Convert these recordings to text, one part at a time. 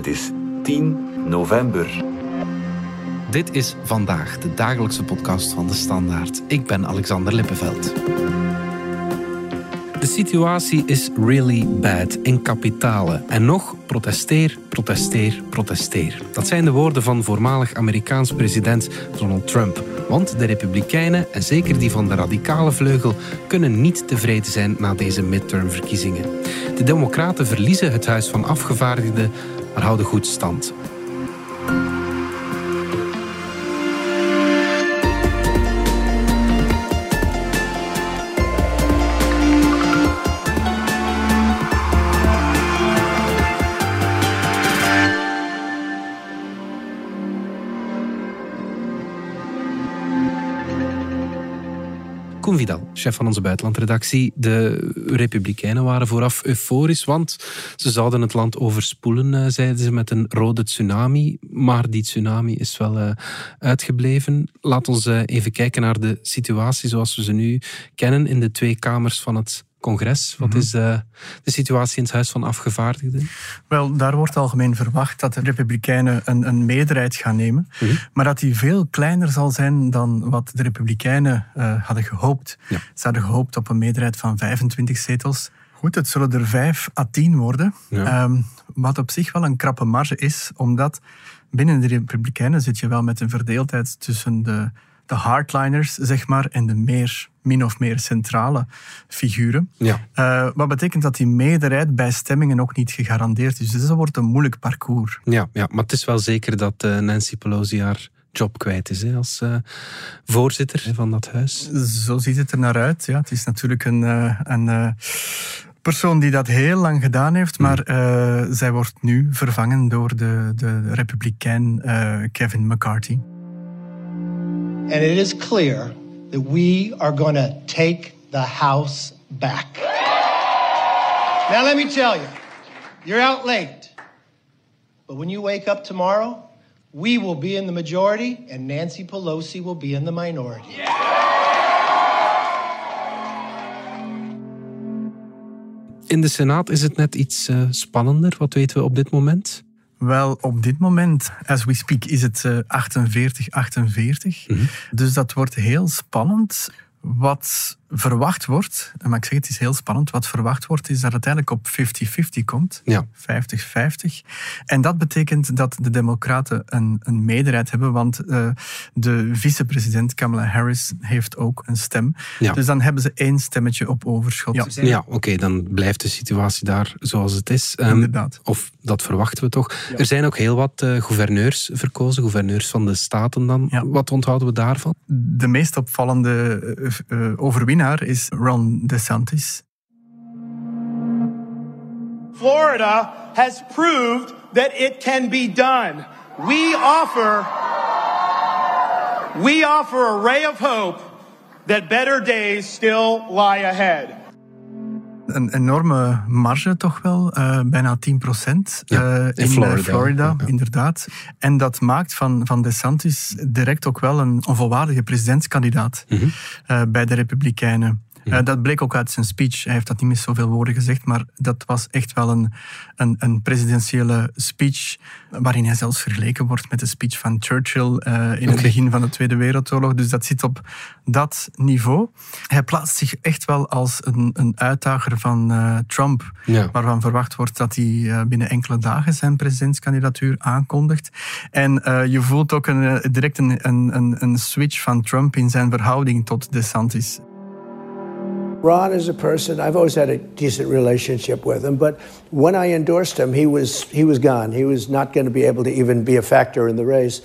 Het is 10 november. Dit is vandaag de dagelijkse podcast van de Standaard. Ik ben Alexander Lippenveld. De situatie is really bad in kapitalen. En nog protesteer, protesteer, protesteer. Dat zijn de woorden van voormalig Amerikaans president Donald Trump. Want de Republikeinen, en zeker die van de radicale vleugel, kunnen niet tevreden zijn na deze midtermverkiezingen. De Democraten verliezen het Huis van Afgevaardigden, maar houden goed stand. Vidal, chef van onze buitenlandredactie. De Republikeinen waren vooraf euforisch, want ze zouden het land overspoelen, eh, zeiden ze, met een rode tsunami. Maar die tsunami is wel uh, uitgebleven. Laat ons uh, even kijken naar de situatie zoals we ze nu kennen in de twee kamers van het congres. Wat is uh, de situatie in het Huis van Afgevaardigden? Wel, daar wordt algemeen verwacht dat de Republikeinen een, een meerderheid gaan nemen, mm -hmm. maar dat die veel kleiner zal zijn dan wat de Republikeinen uh, hadden gehoopt. Ja. Ze hadden gehoopt op een meerderheid van 25 zetels. Goed, het zullen er 5 à 10 worden, ja. um, wat op zich wel een krappe marge is, omdat binnen de Republikeinen zit je wel met een verdeeldheid tussen de de hardliners, zeg maar, en de meer, min of meer centrale figuren. Ja. Uh, wat betekent dat die meerderheid bij stemmingen ook niet gegarandeerd is. Dus dat wordt een moeilijk parcours. Ja, ja maar het is wel zeker dat uh, Nancy Pelosi haar job kwijt is hè, als uh, voorzitter van dat huis. Zo ziet het er naar uit. Ja. Het is natuurlijk een... een persoon die dat heel lang gedaan heeft, maar uh, zij wordt nu vervangen door de, de republikein Kevin McCarthy. And it is clear that we are going to take the House back. Now, let me tell you, you're out late. But when you wake up tomorrow, we will be in the majority and Nancy Pelosi will be in the minority. In de Senaat is het net iets uh, spannender. Wat weten we op dit moment? Wel, op dit moment, as we speak, is het 48-48. Mm -hmm. Dus dat wordt heel spannend. Wat verwacht wordt, maar ik zeg het is heel spannend, wat verwacht wordt is dat het eigenlijk op 50-50 komt. Ja. 50-50. En dat betekent dat de democraten een, een meerderheid hebben, want uh, de vicepresident Kamala Harris heeft ook een stem. Ja. Dus dan hebben ze één stemmetje op overschot. Ja, ja oké, okay, dan blijft de situatie daar zoals het is. Um, Inderdaad. Of dat verwachten we toch. Ja. Er zijn ook heel wat uh, gouverneurs verkozen, gouverneurs van de staten dan. Ja. Wat onthouden we daarvan? De meest opvallende uh, Eh, overwinnaar is Ron DeSantis. Florida has proved that it can be done. We offer we offer a ray of hope that better days still lie ahead. Een enorme marge toch wel, uh, bijna 10 procent ja, uh, in, in, Florida, Florida ja, ja. inderdaad. En dat maakt van, van DeSantis direct ook wel een onvolwaardige presidentskandidaat mm -hmm. uh, bij de Republikeinen. Ja. Uh, dat bleek ook uit zijn speech. Hij heeft dat niet met zoveel woorden gezegd, maar dat was echt wel een, een, een presidentiële speech waarin hij zelfs vergeleken wordt met de speech van Churchill uh, in okay. het begin van de Tweede Wereldoorlog. Dus dat zit op dat niveau. Hij plaatst zich echt wel als een, een uitdager van uh, Trump, ja. waarvan verwacht wordt dat hij binnen enkele dagen zijn presidentskandidatuur aankondigt. En je voelt ook een, direct een, een, een switch van Trump in zijn verhouding tot DeSantis. Ron is a person I've always had a decent relationship with him, but when I endorsed him, he was he was gone. He was not going to be able to even be a factor in the race.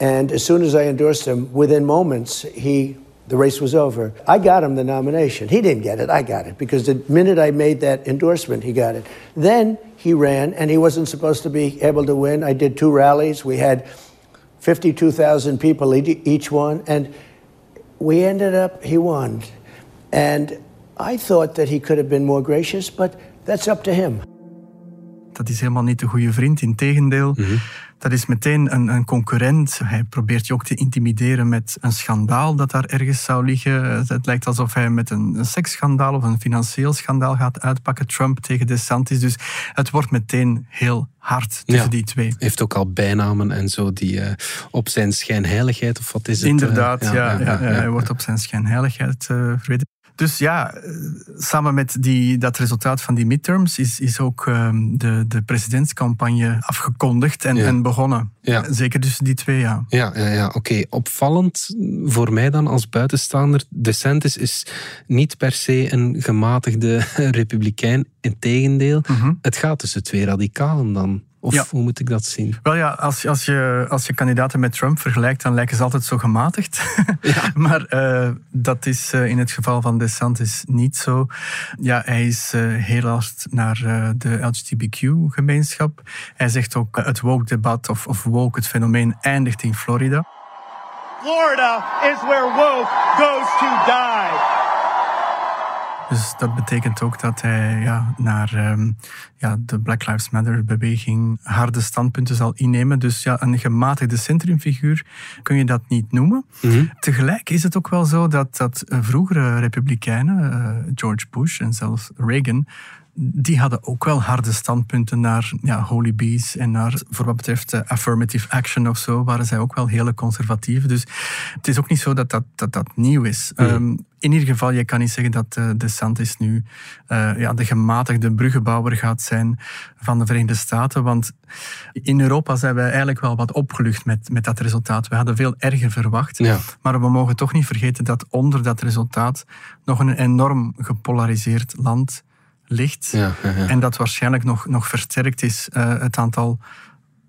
And as soon as I endorsed him, within moments, he the race was over. I got him the nomination. He didn't get it. I got it because the minute I made that endorsement, he got it. Then he ran, and he wasn't supposed to be able to win. I did two rallies. We had 52,000 people each one, and we ended up, he won. And I thought that he could have been more gracious, but that's up to him. Dat is helemaal niet de goede vriend. Integendeel, mm -hmm. Dat is meteen een, een concurrent. Hij probeert je ook te intimideren met een schandaal dat daar ergens zou liggen. Het lijkt alsof hij met een, een seksschandaal of een financieel schandaal gaat uitpakken. Trump tegen DeSantis. Dus het wordt meteen heel hard tussen die twee. Heeft ook al bijnamen en zo die uh, op zijn schijnheiligheid, of wat is het? Inderdaad, ja, ja, ja, hij wordt op zijn schijnheiligheid uh, verweten. Dus ja, eh, samen met die, dat resultaat van die midterms is, is ook uh, de, de presidentscampagne afgekondigd en, en begonnen. Ja. Zeker tussen die twee, ja. Ja, ja, ja oké. Opvallend voor mij dan als buitenstaander. DeSantis is niet per se een gematigde republikein. Integendeel, mm het gaat tussen twee radicalen dan. Of hoe moet ik dat zien? Wel ja, als, als, je, als je kandidaten met Trump vergelijkt, dan lijken ze altijd zo gematigd. Ja. maar uh, dat is uh, in het geval van DeSantis niet zo. Ja, hij is uh, heel hard naar de LGBTQ-gemeenschap. Hij zegt ook het woke-debat of, of woke, het fenomeen, eindigt in Florida. Florida is where woke goes to die. Dus dat betekent ook dat hij ja, naar um, ja, de Black Lives Matter-beweging harde standpunten zal innemen. Dus ja, een gematigde centrumfiguur kun je dat niet noemen. Mhm. Tegelijk is het ook wel zo dat, dat vroegere republikeinen, uh, George Bush en zelfs Reagan, die hadden ook wel harde standpunten naar ja, holy bees en naar, voor wat betreft uh, affirmative action of zo, waren zij ook wel hele conservatieve. Dus het is ook niet zo dat dat, dat, dat nieuw is. Ehm, in ieder geval, je kan niet zeggen dat uh, DeSantis nu uh, ja, de gematigde bruggenbouwer gaat zijn van de Verenigde Staten. Want in Europa zijn wij eigenlijk wel wat opgelucht met, met dat resultaat. We hadden veel erger verwacht. Ja. Maar we mogen toch niet vergeten dat onder dat resultaat nog een enorm gepolariseerd land ligt. Ja, En dat waarschijnlijk nog, nog versterkt is. Uh, het aantal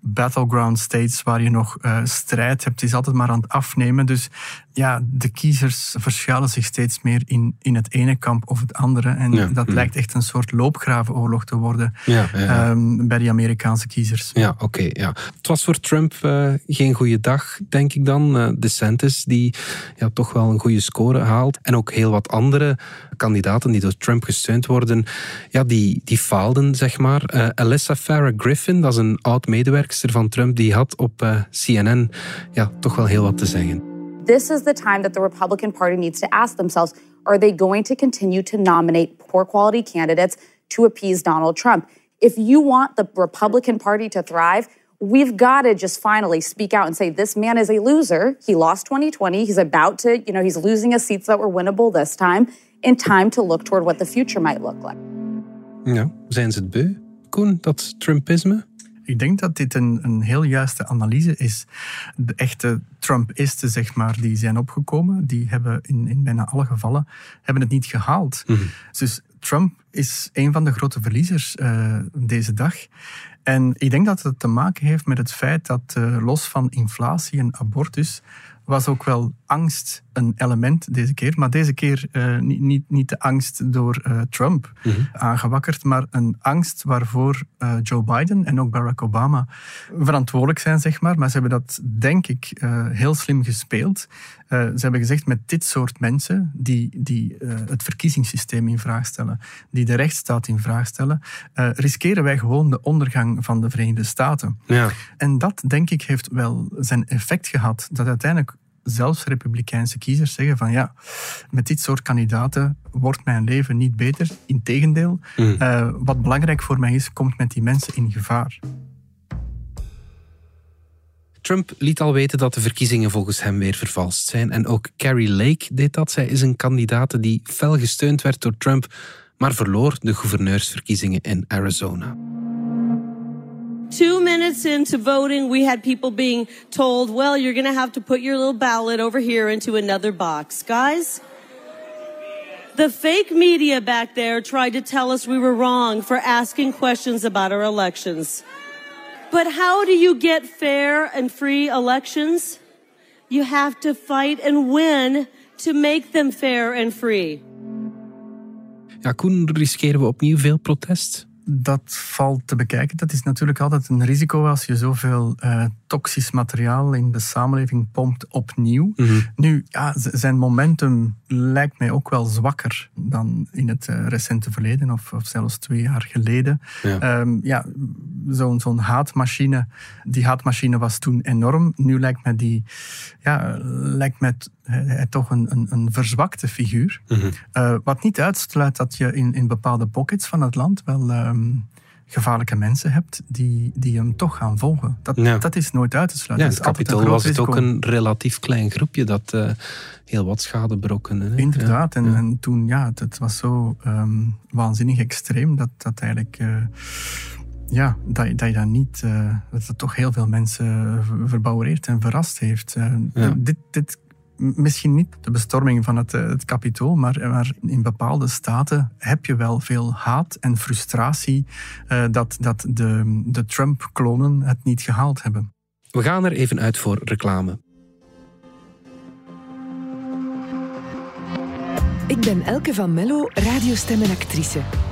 battleground states waar je nog uh, strijd hebt, is altijd maar aan het afnemen. Dus ja, de kiezers verschuilen zich steeds meer in, in het ene kamp of het andere. En dat lijkt echt een soort loopgravenoorlog te worden ja, ja, um, bij die Amerikaanse kiezers. Ja, oké. ja. Het was voor Trump uh, geen goede dag, denk ik dan. Uh, DeSantis, die ja, toch wel een goede score haalt. En ook heel wat andere kandidaten die door Trump gesteund worden, ja, die, die faalden, zeg maar. Uh, Alyssa Farah Griffin, dat is een oud-medewerkster van Trump, die had op CNN ja, toch wel heel wat te zeggen. This is the time that the Republican Party needs to ask themselves are they going to continue to nominate poor quality candidates to appease Donald Trump? If you want the Republican Party to thrive, we've got to just finally speak out and say this man is a loser. He lost 2020. He's about to, you know, he's losing his seats that were winnable this time. In time to look toward what the future might look like. Ja, zijn ze het beu, Koen, dat Trumpisme? Ik denk dat dit een, een heel juiste analyse is. De echte Trumpisten, zeg maar, die zijn opgekomen, die hebben in, in bijna alle gevallen hebben het niet gehaald. Mhm. Dus Trump is een van de grote verliezers uh, deze dag. En ik denk dat het te maken heeft met het feit dat uh, los van inflatie en abortus was ook wel angst een element deze keer. Maar deze keer uh, niet, niet, niet de angst door uh, Trump mm aangewakkerd, maar een angst waarvoor uh, Joe Biden en ook Barack Obama verantwoordelijk zijn, zeg maar. Maar ze hebben dat, denk ik, heel slim gespeeld. ze hebben gezegd, met dit soort mensen die, die het verkiezingssysteem in vraag stellen, die de rechtsstaat in vraag stellen, riskeren wij gewoon de ondergang van de Verenigde Staten. Ja. En dat, denk ik, heeft wel zijn effect gehad. Dat uiteindelijk zelfs republikeinse kiezers zeggen van ja, met dit soort kandidaten wordt mijn leven niet beter. Integendeel, mm. uh, wat belangrijk voor mij is, komt met die mensen in gevaar. Trump liet al weten dat de verkiezingen volgens hem weer vervalst zijn. En ook Carrie Lake deed dat. Zij is een kandidaat die fel gesteund werd door Trump, maar verloor de gouverneursverkiezingen in Arizona. Two minutes into voting, we had people being told, well, you're going to have to put your little ballot over here into another box. Guys, the fake media back there tried to tell us we were wrong for asking questions about our elections. But how do you get fair and free elections? You have to fight and win to make them fair and free. Ja, Koen, riskeren we opnieuw veel protest? Dat valt te bekijken. Dat is natuurlijk altijd een risico als je zoveel uh, toxisch materiaal in de samenleving pompt opnieuw. Mhm. Nu, ja, zijn momentum lijkt mij ook wel zwakker dan in het uh, recente verleden, of, of, zelfs twee jaar geleden. Ja. Um, ja, zo'n zo'n haatmachine. Die haatmachine was toen enorm. Nu lijkt mij die, ja, lijkt hij toch een, een, een verzwakte figuur. Eh, wat niet uitsluit dat je in, in bepaalde pockets van het land wel ehm, gevaarlijke mensen hebt die, die hem toch gaan volgen. Dat, dat is nooit uit te sluiten. Ja, in het kapitaal was het ook een relatief klein groepje dat uh, heel wat schade brokkende. Inderdaad, en, en, toen, ja, het, was zo um, waanzinnig extreem dat, dat eigenlijk... Uh, ja, dat, dat je dat niet, uh, dat het toch heel veel mensen verbouwereerd en verrast heeft. Ja. Dit, dit misschien niet de bestorming van het, eh, het kapitool, maar, maar, in bepaalde staten heb je wel veel haat en frustratie uh, dat, dat de, de Trump-klonen het niet gehaald hebben. We gaan er even uit voor reclame. Ik ben Elke van Mello, radiostem en actrice.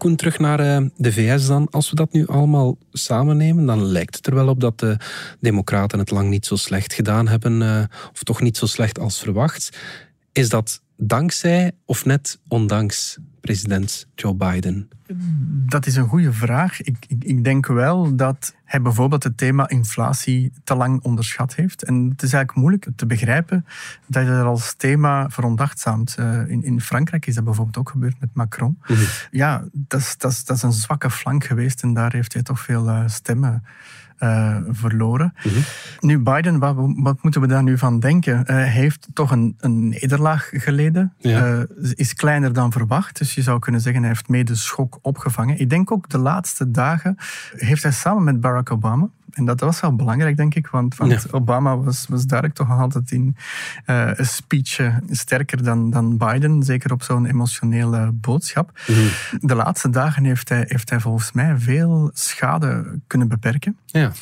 Koen, terug naar eh, de VS dan. Als we dat nu allemaal samen nemen, dan lijkt het er wel op dat de Democraten het lang niet zo slecht gedaan hebben, eh, of toch niet zo slecht als verwacht. Is dat dankzij of net ondanks president Joe Biden? Dat is een goede vraag. Ik, ik, ik, denk wel dat hij bijvoorbeeld het thema inflatie te lang onderschat heeft. En het is eigenlijk moeilijk te begrijpen dat je er als thema veronachtzaamt. Uh, in, in Frankrijk is dat bijvoorbeeld ook gebeurd met Macron. Mhm. Ja, dat is, dat, is, dat is een zwakke flank geweest en daar heeft hij toch veel uh, stemmen uh, verloren. Mhm. Nu, Biden, wat, wat, moeten we daar nu van denken? Uh, hij heeft toch een, een nederlaag geleden. Ja. Uh, is kleiner dan verwacht. Dus je zou kunnen zeggen, hij heeft mee de schok opgevangen. Ik denk ook de laatste dagen heeft hij samen met Barack Obama en dat was wel belangrijk, denk ik, want, want Obama was, was duidelijk toch altijd in uh, een speech uh, sterker dan, dan Biden, zeker op zo'n emotionele boodschap. Mhm. De laatste dagen heeft hij, heeft hij volgens mij veel schade kunnen beperken. Ja.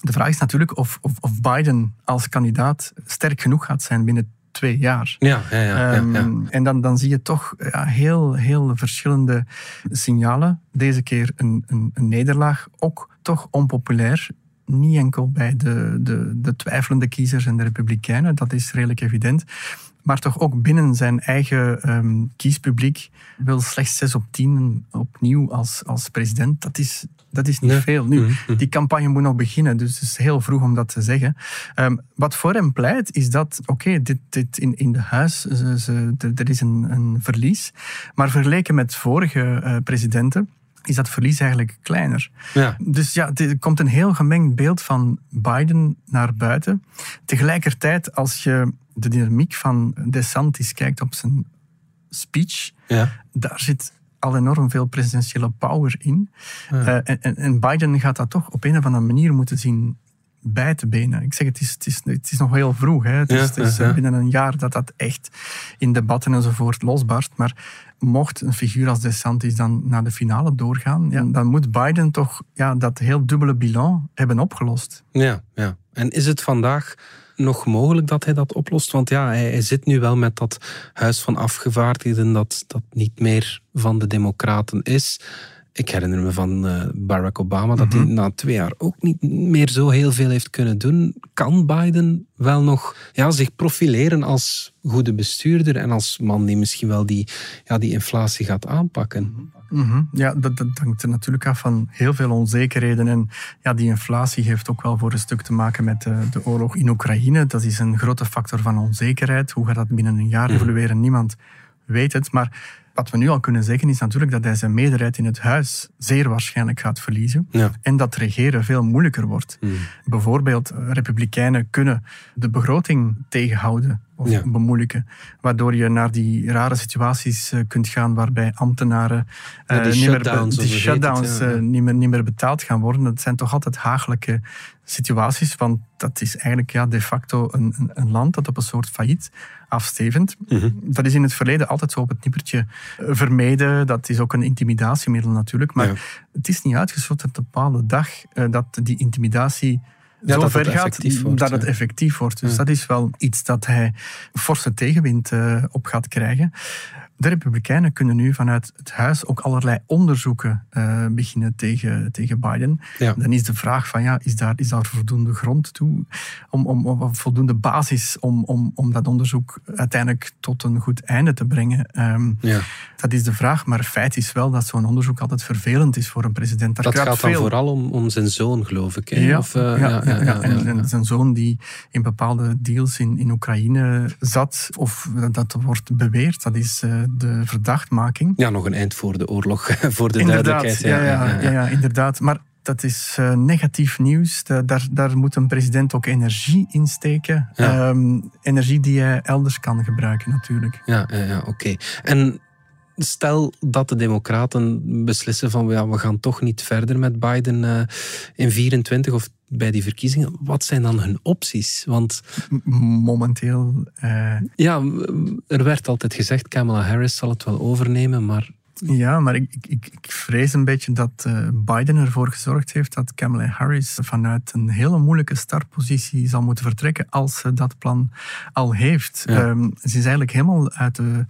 De vraag is natuurlijk of, of, of Biden als kandidaat sterk genoeg gaat zijn binnen twee jaar. Ja, ja, ja, um, En dan, dan zie je toch ja, heel, heel verschillende signalen. Deze keer een, een, een nederlaag, ook toch onpopulair niet enkel bij de, de, de twijfelende kiezers en de republikeinen, dat is redelijk evident. Maar toch ook binnen zijn eigen um, kiespubliek wil slechts 6 op 10 opnieuw als, als president. Dat is, dat is niet veel. Nu, mm-hmm. die campagne moet nog beginnen, dus het is heel vroeg om dat te zeggen. Um, wat voor hem pleit, is dat, oké, dit, dit in, in de huis, ze, ze, er is een, een verlies. Maar vergeleken met vorige uh, presidenten, is dat verlies eigenlijk kleiner. Ja. Dus ja, er komt een heel gemengd beeld van Biden naar buiten. Tegelijkertijd, als je de dynamiek van DeSantis kijkt op zijn speech, ja. daar zit al enorm veel presidentiële power in. Uh, en, en, Biden gaat dat toch op een of andere manier moeten zien bij te benen. Ik zeg, het is, het is, het is nog heel vroeg. Hè. Het is, het is binnen een jaar dat dat echt in debatten enzovoort losbarst. Maar mocht een figuur als DeSantis dan naar de finale doorgaan, ja, dan moet Biden toch ja, dat heel dubbele bilan hebben opgelost. Ja, ja. En is het vandaag nog mogelijk dat hij dat oplost? Want ja, hij, hij zit nu wel met dat huis van afgevaardigden dat, dat niet meer van de Democraten is. Ik herinner me van uh, Barack Obama dat hij mhm. na twee jaar ook niet meer zo heel veel heeft kunnen doen. Kan Biden wel nog ja, zich profileren als goede bestuurder en als man die misschien wel die, ja, die inflatie gaat aanpakken? Mhm. Ja, dat, dat hangt er natuurlijk af van heel veel onzekerheden. En ja, die inflatie heeft ook wel voor een stuk te maken met de, de oorlog in Oekraïne. Dat is een grote factor van onzekerheid. Hoe gaat dat binnen een jaar mhm. evolueren? Niemand weet het. Maar wat we nu al kunnen zeggen is natuurlijk dat hij zijn meerderheid in het huis zeer waarschijnlijk gaat verliezen. En dat regeren veel moeilijker wordt. Hmm. Bijvoorbeeld, eh, republikeinen kunnen de begroting tegenhouden of bemoeilijken. Waardoor je naar die rare situaties eh, kunt gaan waarbij ambtenaren uh, die shutdowns, die shutdowns niet, meer, niet meer betaald gaan worden. Dat zijn toch altijd hagelijke situaties, want dat is eigenlijk ja, de facto een, een, een land dat op een soort failliet afstevend. Mhm. Dat is in het verleden altijd zo op het nippertje vermeden. Dat is ook een intimidatiemiddel natuurlijk. Maar het is niet uitgesloten dat op een bepaalde dag dat die intimidatie ja, zo ver gaat wordt, dat het effectief wordt. Dus dat is wel iets dat hij forse tegenwind uh, op gaat krijgen. De Republikeinen kunnen nu vanuit het huis ook allerlei onderzoeken uh, beginnen tegen, tegen Biden. Ja. Dan is de vraag van, ja, is daar, is daar voldoende grond toe, om, om, om voldoende basis om, om, om dat onderzoek uiteindelijk tot een goed einde te brengen? Um, ja. Dat is de vraag, maar feit is wel dat zo'n onderzoek altijd vervelend is voor een president. Daar dat gaat dan vooral om, om zijn zoon, geloof ik. Ja, of, uh, ja, ja, ja, en, en, zijn zoon die in bepaalde deals in, in Oekraïne zat, of dat wordt beweerd, dat is uh, de verdachtmaking. Ja, nog een eind voor de oorlog, voor de inderdaad, duidelijkheid. Ja, ja, ja, ja, inderdaad. Maar dat is uh, negatief nieuws. Daar, daar moet een president ook energie in steken. Um, energie die hij elders kan gebruiken, natuurlijk. Ja, ja, ja oké. En stel dat de Democraten beslissen van ja, we gaan toch niet verder met Biden uh, in 24 of bij die verkiezingen. Wat zijn dan hun opties? Want momenteel. Uh... Ja, er werd altijd gezegd: Kamala Harris zal het wel overnemen, maar ja, maar ik, ik, ik vrees een beetje dat uh, Biden ervoor gezorgd heeft dat Kamala Harris vanuit een hele moeilijke startpositie zal moeten vertrekken als ze dat plan al heeft. Ehm, ze is eigenlijk helemaal uit de,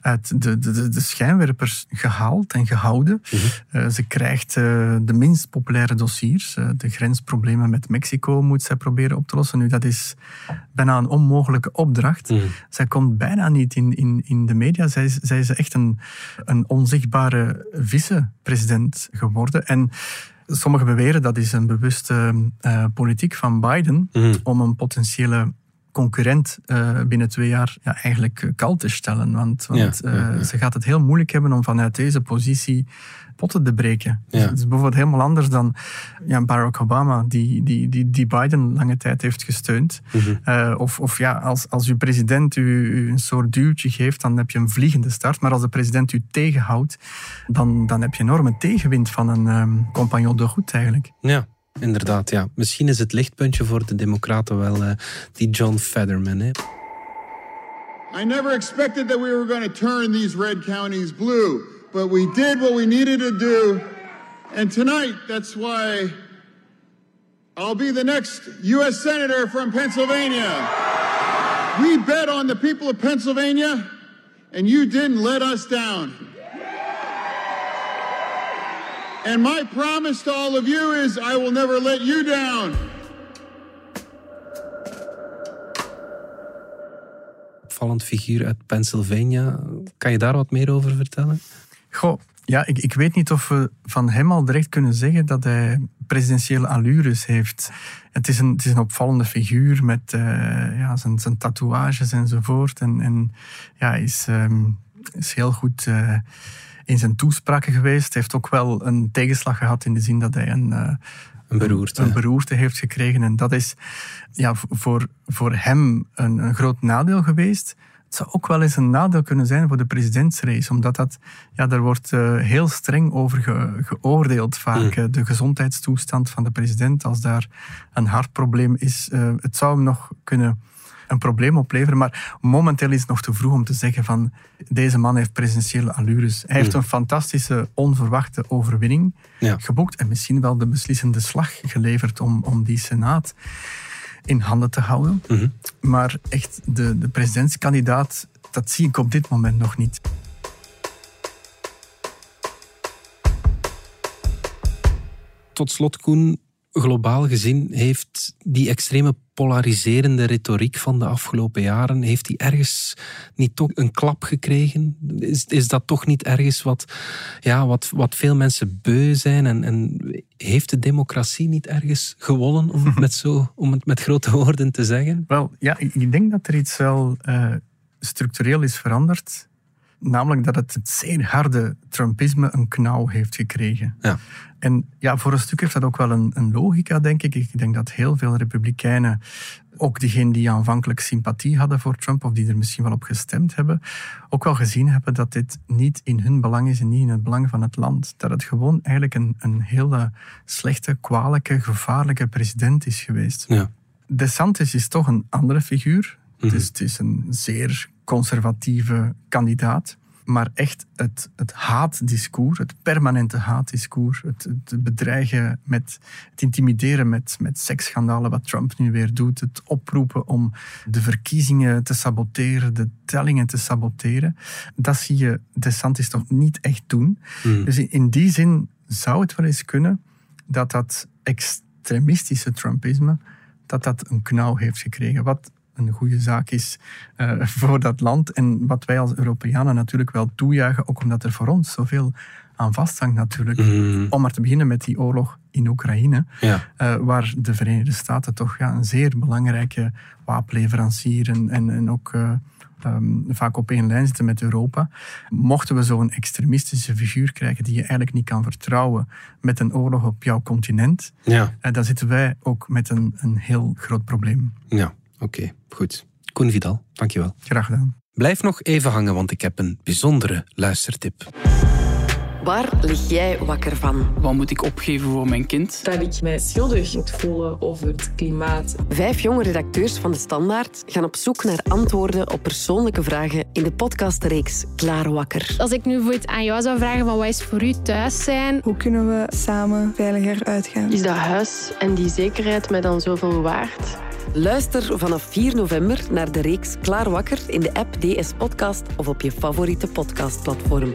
uit de, de, de schijnwerpers gehaald en gehouden. Mhm. Eh, ze krijgt uh, de minst populaire dossiers. de grensproblemen met Mexico moet zij proberen op te lossen. Nu, dat is bijna een onmogelijke opdracht. Mm. Zij komt bijna niet in, in, in de media. Zij, zij is echt een, een onzichtbare vice-president geworden. En sommigen beweren dat is een bewuste uh, politiek van Biden mm. om een potentiële concurrent uh, binnen twee jaar ja, eigenlijk kalt te stellen. Want, want ja, uh, ze gaat het heel moeilijk hebben om vanuit deze positie potten te breken. Ja. Het is bijvoorbeeld helemaal anders dan ja, Barack Obama, die, die, die, die Biden lange tijd heeft gesteund. Mm -hmm. of, of ja, als, als uw president u, u, een soort duwtje geeft, dan heb je een vliegende start. Maar als de president u tegenhoudt, dan, dan heb je enorme tegenwind van een um, compagnon de goed eigenlijk. Ja. Inderdaad, ja. Misschien is het lichtpuntje voor de Democraten wel uh, die John Fetterman. Hè. I never expected that we were going to turn these red counties blue, but we did what we needed to do. And tonight, that's why I'll be the next U.S. Senator from Pennsylvania. We bet on the people of Pennsylvania, and you didn't let us down. And my promise to all of you is I will never let you down. Opvallend figuur uit Pennsylvania. Kan je daar wat meer over vertellen? Goh, ja, ik, ik weet niet of we van hem al direct kunnen zeggen dat hij presidentiële allures heeft. Het is een, het is een opvallende figuur met uh, ja, zijn, zijn tatoeages enzovoort. En, en ja, is, um, is heel goed... Uh, in zijn toespraken geweest. Hij heeft ook wel een tegenslag gehad in de zin dat hij een, uh, een, beroerte. een beroerte heeft gekregen. En dat is ja, voor, voor hem een, een groot nadeel geweest. Het zou ook wel eens een nadeel kunnen zijn voor de presidentsrace, omdat dat, ja, daar wordt uh, heel streng over ge, geoordeeld vaak. Mm. De gezondheidstoestand van de president, als daar een hartprobleem is, uh, het zou hem nog kunnen een probleem opleveren. Maar momenteel is het nog te vroeg om te zeggen van deze man heeft presidentiële allures. Hij heeft hmm. een fantastische, onverwachte overwinning geboekt en misschien wel de beslissende slag geleverd om, om die Senaat in handen te houden. Mhm. Maar echt, de, de presidentskandidaat, dat zie ik op dit moment nog niet. Tot slot, Koen, globaal gezien heeft die extreme polariserende retoriek van de afgelopen jaren, heeft die ergens niet toch een klap gekregen? Is, is dat toch niet ergens wat, ja, wat, wat veel mensen beu zijn? En, en heeft de democratie niet ergens gewonnen, om het met, zo, om het met grote woorden te zeggen? Wel, ja, ik denk dat er iets wel uh, structureel is veranderd. Namelijk dat het, zeer harde Trumpisme een knauw heeft gekregen. Ja. En ja, voor een stuk heeft dat ook wel een, een logica, denk ik. Ik denk dat heel veel republikeinen, ook diegenen die aanvankelijk sympathie hadden voor Trump, of die er misschien wel op gestemd hebben, ook wel gezien hebben dat dit niet in hun belang is en niet in het belang van het land. Dat het gewoon eigenlijk een, een hele slechte, kwalijke, gevaarlijke president is geweest. Ja. DeSantis is toch een andere figuur. Mm het, is, het is een zeer conservatieve kandidaat. maar echt het, het haatdiscours, het permanente haatdiscours, het, het bedreigen met het intimideren met, met seksschandalen, wat Trump nu weer doet, het oproepen om de verkiezingen te saboteren, de tellingen te saboteren, dat zie je DeSantis toch niet echt doen. Hmm. Dus in, in die zin zou het wel eens kunnen dat dat extremistische Trumpisme dat dat een knauw heeft gekregen. Wat een goede zaak is uh, voor dat land. En wat wij als Europeanen natuurlijk wel toejuichen, ook omdat er voor ons zoveel aan vasthangt natuurlijk. Mm. Om maar te beginnen met die oorlog in Oekraïne, ja. uh, waar de Verenigde Staten toch ja, een zeer belangrijke wapenleverancier en, en, en ook uh, um, vaak op één lijn zitten met Europa. Mochten we zo'n extremistische figuur krijgen die je eigenlijk niet kan vertrouwen met een oorlog op jouw continent, ja. Uh, dan zitten wij ook met een, een heel groot probleem. Ja. Oké, goed. Koen Vidal, dankjewel. Graag gedaan. Blijf nog even hangen, want ik heb een bijzondere luistertip. Waar lig jij wakker van? Wat moet ik opgeven voor mijn kind? Dat ik mij schuldig moet voelen over het klimaat. Vijf jonge redacteurs van De Standaard gaan op zoek naar antwoorden op persoonlijke vragen in de podcastreeks Klaar Wakker. Als ik nu voor het aan jou zou vragen van wat is voor u thuis zijn? Hoe kunnen we samen veiliger uitgaan? Is dat huis en die zekerheid mij dan zoveel waard? Luister vanaf 4 november naar de reeks Klaar Wakker in de app DS Podcast of op je favoriete podcastplatform.